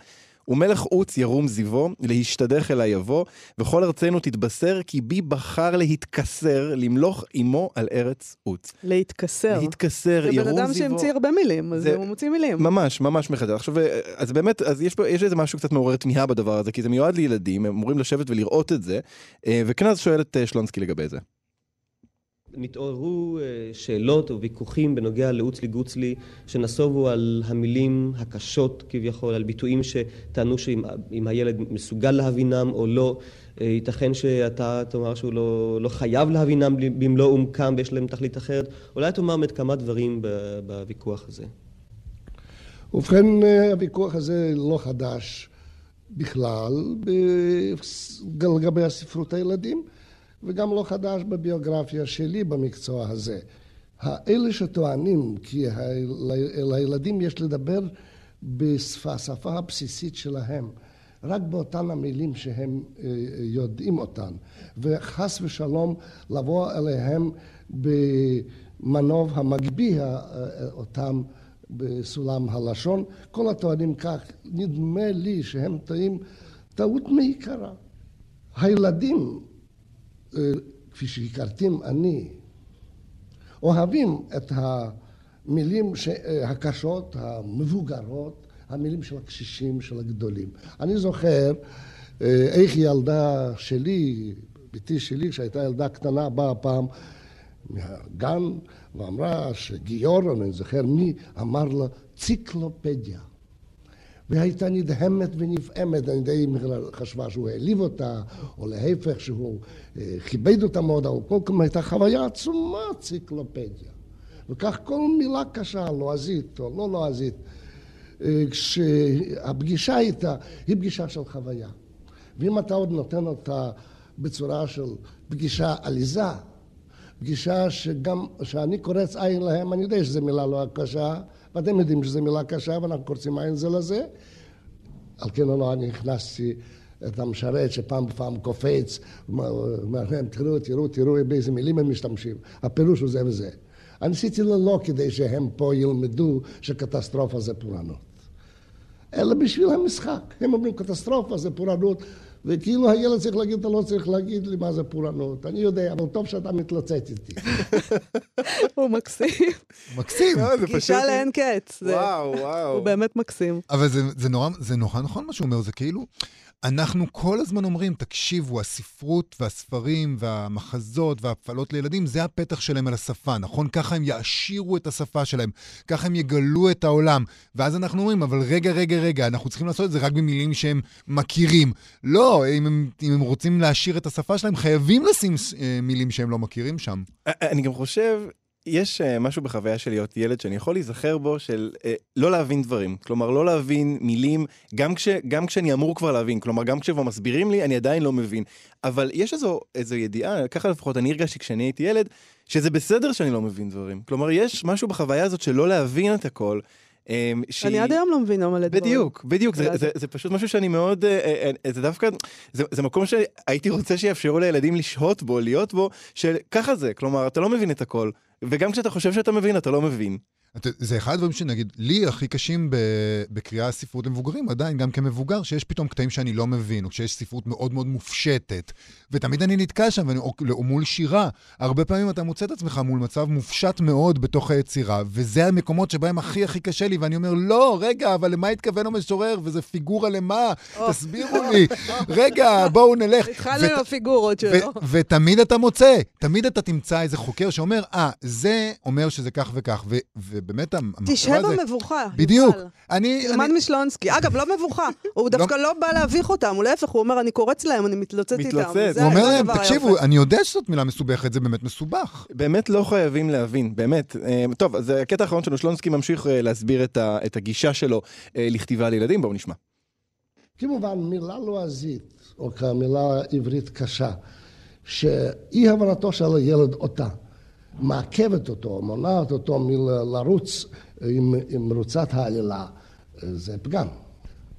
ומלך עוץ ירום זיוו, להשתדך אלי יבוא, וכל ארצנו תתבשר, כי בי בחר להתכסר, למלוך עמו על ארץ עוץ. להתכסר. להתכסר, ירום זיוו. זה בן אדם שהמציא הרבה מילים, אז זה... הוא מוציא מילים. ממש, ממש מחדש. עכשיו, אז באמת, אז יש, יש איזה משהו קצת מעורר תמיהה בדבר הזה, כי זה מיועד לילדים, הם אמורים לשבת ולראות את זה, אה, אז שואל את אה, שלונסקי לגבי זה. נתעוררו אה, שאלות וויכוחים בנוגע לאוצלי גוצלי שנסובו על המילים הקשות כביכול, על ביטויים שטענו שאם הילד מסוגל להבינם או לא, אה, ייתכן שאתה תאמר שהוא לא, לא חייב להבינם במלוא עומקם ויש להם תכלית אחרת. אולי תאמר באמת כמה דברים בוויכוח הזה. ובכן, אה, הוויכוח הזה לא חדש בכלל לגבי הספרות הילדים. וגם לא חדש בביוגרפיה שלי במקצוע הזה. האלה שטוענים כי לילדים יש לדבר בשפה הבסיסית שלהם, רק באותן המילים שהם אה, יודעים אותן, וחס ושלום לבוא אליהם במנוב המגביה אותם בסולם הלשון. כל הטוענים כך, נדמה לי שהם טועים טעות מעיקרה. הילדים אה, כפי שהכרתים אני, אוהבים את המילים אה, הקשות, המבוגרות, המילים של הקשישים, של הגדולים. אני זוכר אה, איך ילדה שלי, בתי שלי, כשהייתה ילדה קטנה, באה פעם מהגן ואמרה שגיורא, אני זוכר מי, אמר לה ציקלופדיה. והייתה נדהמת ונפעמת, אני די חשבה שהוא העליב אותה, או להפך שהוא אה, כיבד אותה מאוד, אבל כל פעם הייתה חוויה עצומה, ציקלופדיה. וכך כל מילה קשה, לועזית או לא לועזית, אה, כשהפגישה איתה היא פגישה של חוויה. ואם אתה עוד נותן אותה בצורה של פגישה עליזה, פגישה שגם, כשאני קורץ עין להם, אני יודע שזו מילה לא קשה, ואתם יודעים שזו מילה קשה ואנחנו קורצים עין זה לזה. על כן לא, אני הכנסתי את המשרת שפעם בפעם קופץ, אומר להם, תראו, תראו, תראו באיזה מילים הם משתמשים. הפירוש הוא זה וזה. אני עשיתי ללא כדי שהם פה ילמדו שקטסטרופה זה פורענות. אלא בשביל המשחק. הם אומרים קטסטרופה זה פורענות, וכאילו הילד צריך להגיד, אתה לא צריך להגיד לי מה זה פורענות. אני יודע, אבל טוב שאתה מתלוצץ איתי. הוא מקסים. מקסים. גישה לאין קץ. וואו, וואו. הוא באמת מקסים. אבל זה נורא נכון מה שהוא אומר, זה כאילו... אנחנו כל הזמן אומרים, תקשיבו, הספרות והספרים והמחזות וההפעלות לילדים, זה הפתח שלהם על השפה, נכון? ככה הם יעשירו את השפה שלהם, ככה הם יגלו את העולם. ואז אנחנו אומרים, אבל רגע, רגע, רגע, אנחנו צריכים לעשות את זה רק במילים שהם מכירים. לא, אם הם, אם הם רוצים להעשיר את השפה שלהם, חייבים לשים אה, מילים שהם לא מכירים שם. אני גם חושב יש uh, משהו בחוויה של להיות ילד שאני יכול להיזכר בו של uh, לא להבין דברים. כלומר, לא להבין מילים, גם, כש, גם כשאני אמור כבר להבין. כלומר, גם כשכבר מסבירים לי, אני עדיין לא מבין. אבל יש איזו, איזו ידיעה, ככה לפחות אני הרגשתי כשאני הייתי ילד, שזה בסדר שאני לא מבין דברים. כלומר, יש משהו בחוויה הזאת של לא להבין את הכל. אמ, שהיא... אני עד היום לא מבינה מלא דברים. בדיוק, בדיוק, זה, זה, זה פשוט משהו שאני מאוד, אה, אה, אה, זה דווקא, זה, זה מקום שהייתי רוצה שיאפשרו לילדים לשהות בו, להיות בו, שככה זה, כלומר, אתה לא מבין את הכל, וגם כשאתה חושב שאתה מבין, אתה לא מבין. זה אחד הדברים שנגיד, לי הכי קשים בקריאה ספרות למבוגרים, עדיין, גם כמבוגר, שיש פתאום קטעים שאני לא מבין, או כשיש ספרות מאוד מאוד מופשטת, ותמיד אני נתקע שם, ואני, או, או מול שירה. הרבה פעמים אתה מוצא את עצמך מול מצב מופשט מאוד בתוך היצירה, וזה המקומות שבהם הכי הכי קשה לי, ואני אומר, לא, רגע, אבל למה התכוון המשורר, וזה פיגורה למה? תסבירו לי. רגע, בואו נלך. התחלנו עם הפיגורות שלו. ותמיד אתה מוצא, תמיד אתה תמצא איזה חוקר שאומר, אה, זה אומר שזה כך וכך. ובאמת המחשבה תשהה הזה... במבוכה. בדיוק. אני... תלמד אני- משלונסקי. אגב, לא מבוכה. הוא דווקא לא בא להביך אותם, הוא להפך, הוא אומר, אני קורץ להם, אני מתלוצץ איתם. מתלוצץ. הוא אומר להם, תקשיבו. אני יודע שזאת מילה מסובכת, זה באמת מסובך. באמת לא חייבים להבין, באמת. אה, טוב, אז הקטע האחרון שלנו, שלונסקי ממשיך אה, להסביר את ה- את הגישה שלו אה, לכתיבה לילדים, בואו נשמע. כמובן, מילה לועזית, או כמילה עברית קשה, שאי הבנתו של הילד אותה, מעכבת אותו, מונעת אותו מלרוץ עם, עם רוצת העלילה, זה פגם.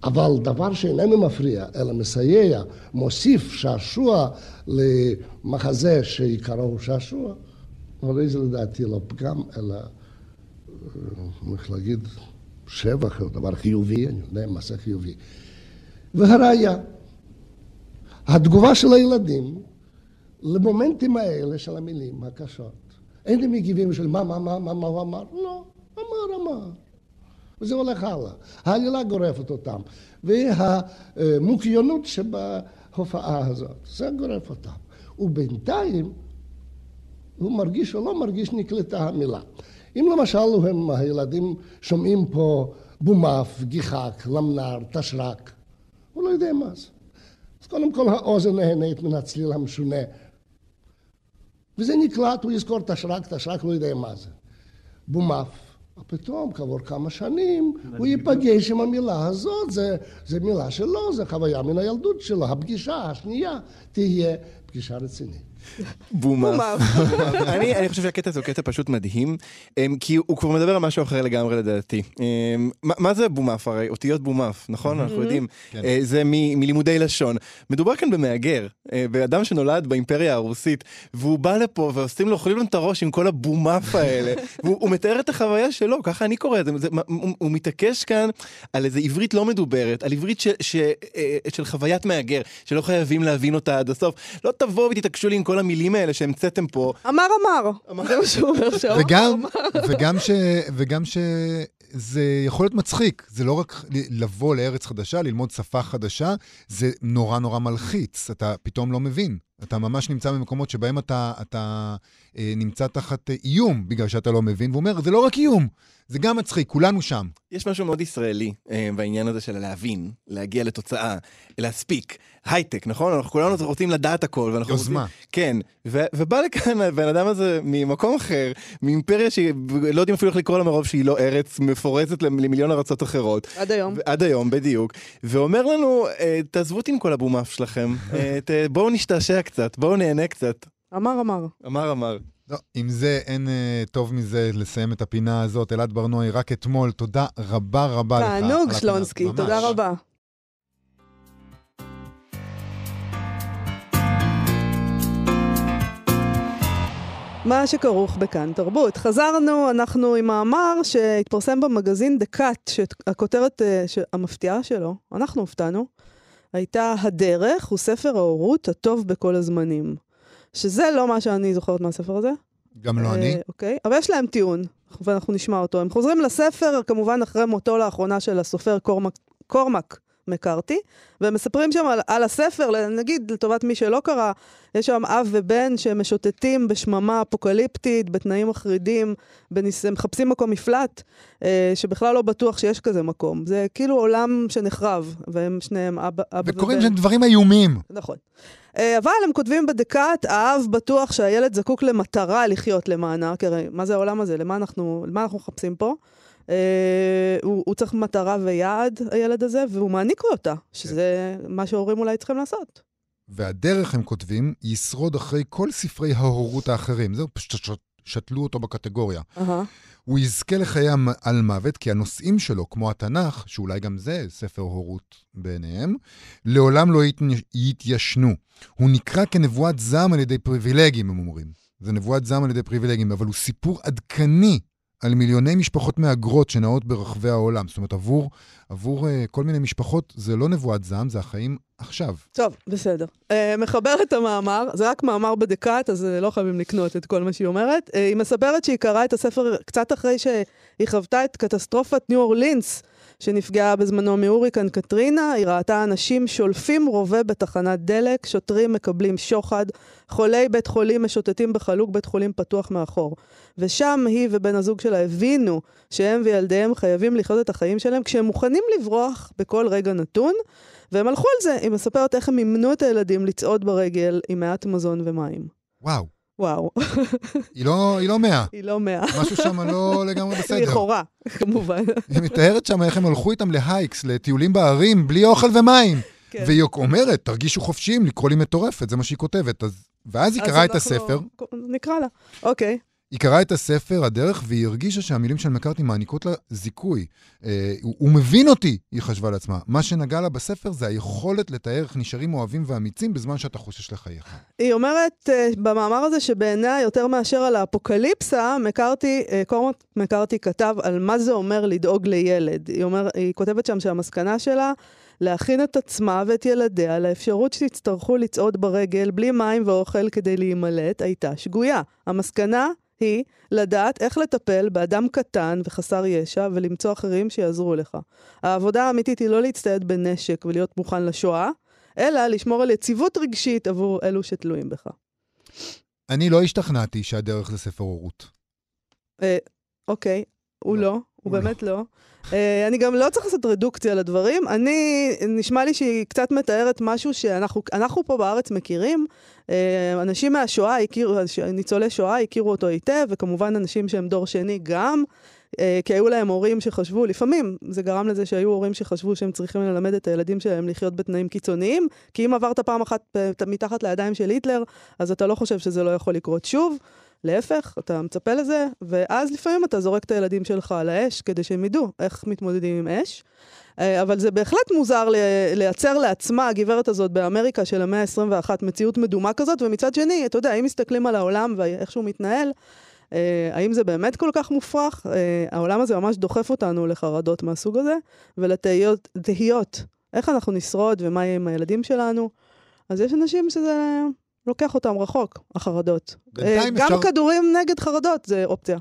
אבל דבר שאיננו מפריע, אלא מסייע, מוסיף שעשוע למחזה שעיקרו הוא שעשוע, הרי זה לדעתי לא פגם, אלא, אה, איך להגיד, שבח, דבר חיובי, אני יודע מה זה חיובי. והראיה, התגובה של הילדים למומנטים האלה של המילים הקשות. אין הם מגיבים של מה, מה, מה, מה, מה הוא אמר? לא, אמר, אמר. וזה הולך הלאה. העלילה גורפת אותם. והמוקיונות שבהופעה הזאת, זה גורף אותם. ובינתיים, הוא מרגיש או לא מרגיש, נקלטה המילה. אם למשל הם, הילדים שומעים פה בומף, גיחק, למנר, תשרק, הוא לא יודע מה זה. אז קודם כל האוזן נהנית מן הצליל המשונה. וזה נקלט, הוא יזכור תשרק, תשרק, לא יודע מה זה. בומף. פתאום, כעבור כמה שנים, הוא ייפגש עם המילה הזאת, זה, זה מילה שלו, זה חוויה מן הילדות שלו. הפגישה השנייה תהיה פגישה רצינית. בומאף. אני, אני חושב שהקטע הזה הוא קטע פשוט מדהים, אמ, כי הוא כבר מדבר על משהו אחר לגמרי לדעתי. אמ, מה, מה זה בומאף הרי? אותיות בומאף, נכון? אנחנו יודעים. כן. אה, זה מ- מלימודי לשון. מדובר כאן במהגר, אה, באדם שנולד באימפריה הרוסית, והוא בא לפה ועושים לו, אוכלים לו את הראש עם כל הבומאף האלה. והוא הוא מתאר את החוויה שלו, ככה אני קורא את זה. הוא, הוא מתעקש כאן על איזה עברית לא מדוברת, על עברית ש, ש, אה, של חוויית מהגר, שלא חייבים להבין אותה עד הסוף. לא תבואו ותתעקשו לי עם כל המילים האלה שהמצאתם פה. אמר אמר. זה מה שהוא אומר שם. וגם, וגם, ש, וגם שזה יכול להיות מצחיק, זה לא רק ל- לבוא לארץ חדשה, ללמוד שפה חדשה, זה נורא נורא מלחיץ, אתה פתאום לא מבין. אתה ממש נמצא במקומות שבהם אתה, אתה אה, נמצא תחת אה, איום בגלל שאתה לא מבין, והוא אומר, זה לא רק איום, זה גם מצחיק, כולנו שם. יש משהו מאוד ישראלי אה, בעניין הזה של להבין, להגיע לתוצאה, להספיק. הייטק, נכון? אנחנו כולנו רוצים לדעת הכל. ואנחנו יוזמה. רוצים... כן, ו- ובא לכאן הבן אדם הזה ממקום אחר, מאימפריה שלא יודעים אפילו איך לקרוא לה מרוב שהיא לא ארץ, מפורזת למ- למיליון ארצות אחרות. עד היום. עד היום, בדיוק. ואומר לנו, אה, תעזבו אותי עם כל הבומאף שלכם, אה, ת- בואו נשתעשע קצת, בואו נהנה קצת. אמר אמר. אמר אמר. לא, עם זה אין אה, טוב מזה לסיים את הפינה הזאת. אלעד ברנועי, רק אתמול, תודה רבה רבה לך. תענוג. שלונסקי, ממש. תודה רבה. מה שכרוך בכאן תרבות. חזרנו, אנחנו עם מאמר שהתפרסם במגזין דקאט, שהכותרת אה, ש- המפתיעה שלו, אנחנו הופתענו, הייתה הדרך הוא ספר ההורות הטוב בכל הזמנים. שזה לא מה שאני זוכרת מהספר הזה. גם לא אני. אה, אוקיי, אבל יש להם טיעון, ואנחנו נשמע אותו. הם חוזרים לספר, כמובן אחרי מותו לאחרונה של הסופר קורמק, קורמק מקארתי, והם מספרים שם על, על הספר, נגיד לטובת מי שלא קרא, יש שם אב ובן שמשוטטים בשממה אפוקליפטית, בתנאים מחרידים, בניס... מחפשים מקום מפלט, אה, שבכלל לא בטוח שיש כזה מקום. זה כאילו עולם שנחרב, והם שניהם אבא, אבא ובן. וקוראים שם דברים איומים. נכון. אה, אבל הם כותבים בדקת, האב בטוח שהילד זקוק למטרה לחיות למענה, כי הרי מה זה העולם הזה? למה אנחנו, למה אנחנו מחפשים פה? אה, הוא, הוא צריך מטרה ויעד, הילד הזה, והוא מעניק לו אותה, שזה מה שהורים אולי צריכים לעשות. והדרך, הם כותבים, ישרוד אחרי כל ספרי ההורות האחרים. זהו, פשוט שתלו אותו בקטגוריה. אהה. הוא יזכה לחיי על מוות, כי הנושאים שלו, כמו התנ"ך, שאולי גם זה ספר הורות בעיניהם, לעולם לא ית- יתיישנו. הוא נקרא כנבואת זעם על ידי פריבילגים, הם אומרים. זה נבואת זעם על ידי פריבילגים, אבל הוא סיפור עדכני על מיליוני משפחות מהגרות שנעות ברחבי העולם. זאת אומרת, עבור, עבור uh, כל מיני משפחות זה לא נבואת זעם, זה החיים עכשיו. טוב, בסדר. Uh, מחבר את המאמר, זה רק מאמר בדקת, אז uh, לא חייבים לקנות את כל מה שהיא אומרת. Uh, היא מספרת שהיא קראה את הספר קצת אחרי שהיא חוותה את קטסטרופת ניו אורלינס, שנפגעה בזמנו מהוריקן קטרינה. היא ראתה אנשים שולפים רובה בתחנת דלק, שוטרים מקבלים שוחד, חולי בית חולים משוטטים בחלוק בית חולים פתוח מאחור. ושם היא ובן הזוג שלה הבינו שהם וילדיהם חייבים לחיות את החיים שלהם כשהם מוכנים לברוח בכל רגע נתון. והם הלכו על זה, היא מספרת איך הם מימנו את הילדים לצעוד ברגל עם מעט מזון ומים. וואו. וואו. היא לא, היא לא מאה. היא לא מאה. משהו שם לא לגמרי בסדר. לכאורה, כמובן. היא מתארת שם איך הם הלכו איתם להייקס, לטיולים בערים, בלי אוכל ומים. כן. והיא אומרת, תרגישו חופשיים לקרוא לי מטורפת, זה מה שהיא כותבת. אז... ואז היא קראה את הספר, נקרא לה. אוקיי. היא קראה את הספר, הדרך, והיא הרגישה שהמילים של מקארתי מעניקות לה זיכוי. אה, הוא, הוא מבין אותי, היא חשבה לעצמה. מה שנגע לה בספר זה היכולת לתאר איך נשארים אוהבים ואמיצים בזמן שאתה חושש לחייך. היא אומרת uh, במאמר הזה שבעיניה יותר מאשר על האפוקליפסה, מקארתי, uh, קורמוט מקארתי כתב על מה זה אומר לדאוג לילד. היא, אומר, היא כותבת שם שהמסקנה שלה, להכין את עצמה ואת ילדיה לאפשרות שיצטרכו לצעוד ברגל בלי מים ואוכל כדי להימלט, הייתה שגויה. המסקנה היא לדעת איך לטפל באדם קטן וחסר ישע ולמצוא אחרים שיעזרו לך. העבודה האמיתית היא לא להצטייד בנשק ולהיות מוכן לשואה, אלא לשמור על יציבות רגשית עבור אלו שתלויים בך. אני לא השתכנעתי שהדרך זה ספר הורות. אה, אוקיי, הוא לא, הוא באמת לא. אני גם לא צריך לעשות רדוקציה לדברים. אני, נשמע לי שהיא קצת מתארת משהו שאנחנו אנחנו פה בארץ מכירים. אה, אנשים מהשואה הכירו, ניצולי שואה הכירו אותו היטב, וכמובן אנשים שהם דור שני גם. אה, כי היו להם הורים שחשבו, לפעמים זה גרם לזה שהיו הורים שחשבו שהם צריכים ללמד את הילדים שלהם לחיות בתנאים קיצוניים, כי אם עברת פעם אחת אה, מתחת לידיים של היטלר, אז אתה לא חושב שזה לא יכול לקרות שוב. להפך, אתה מצפה לזה, ואז לפעמים אתה זורק את הילדים שלך על האש כדי שהם ידעו איך מתמודדים עם אש. אה, אבל זה בהחלט מוזר לי- לייצר לעצמה, הגברת הזאת באמריקה של המאה ה-21, מציאות מדומה כזאת, ומצד שני, אתה יודע, אם מסתכלים על העולם ואיך שהוא מתנהל, אה, האם זה באמת כל כך מופרך? אה, העולם הזה ממש דוחף אותנו לחרדות מהסוג הזה, ולתהיות, תהיות, איך אנחנו נשרוד ומה יהיה עם הילדים שלנו. אז יש אנשים שזה לוקח אותם רחוק, החרדות. אה, גם אפשר- כדורים נגד חרדות זה אופציה.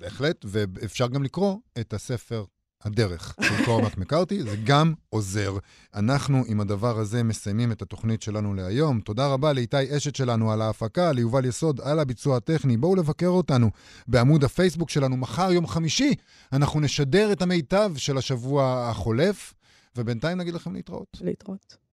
בהחלט, ואפשר גם לקרוא את הספר הדרך של קורמק מקארתי, זה גם עוזר. אנחנו עם הדבר הזה מסיימים את התוכנית שלנו להיום. תודה רבה לאיתי אשת שלנו על ההפקה, ליובל יסוד על הביצוע הטכני. בואו לבקר אותנו בעמוד הפייסבוק שלנו מחר, יום חמישי. אנחנו נשדר את המיטב של השבוע החולף, ובינתיים נגיד לכם להתראות. להתראות.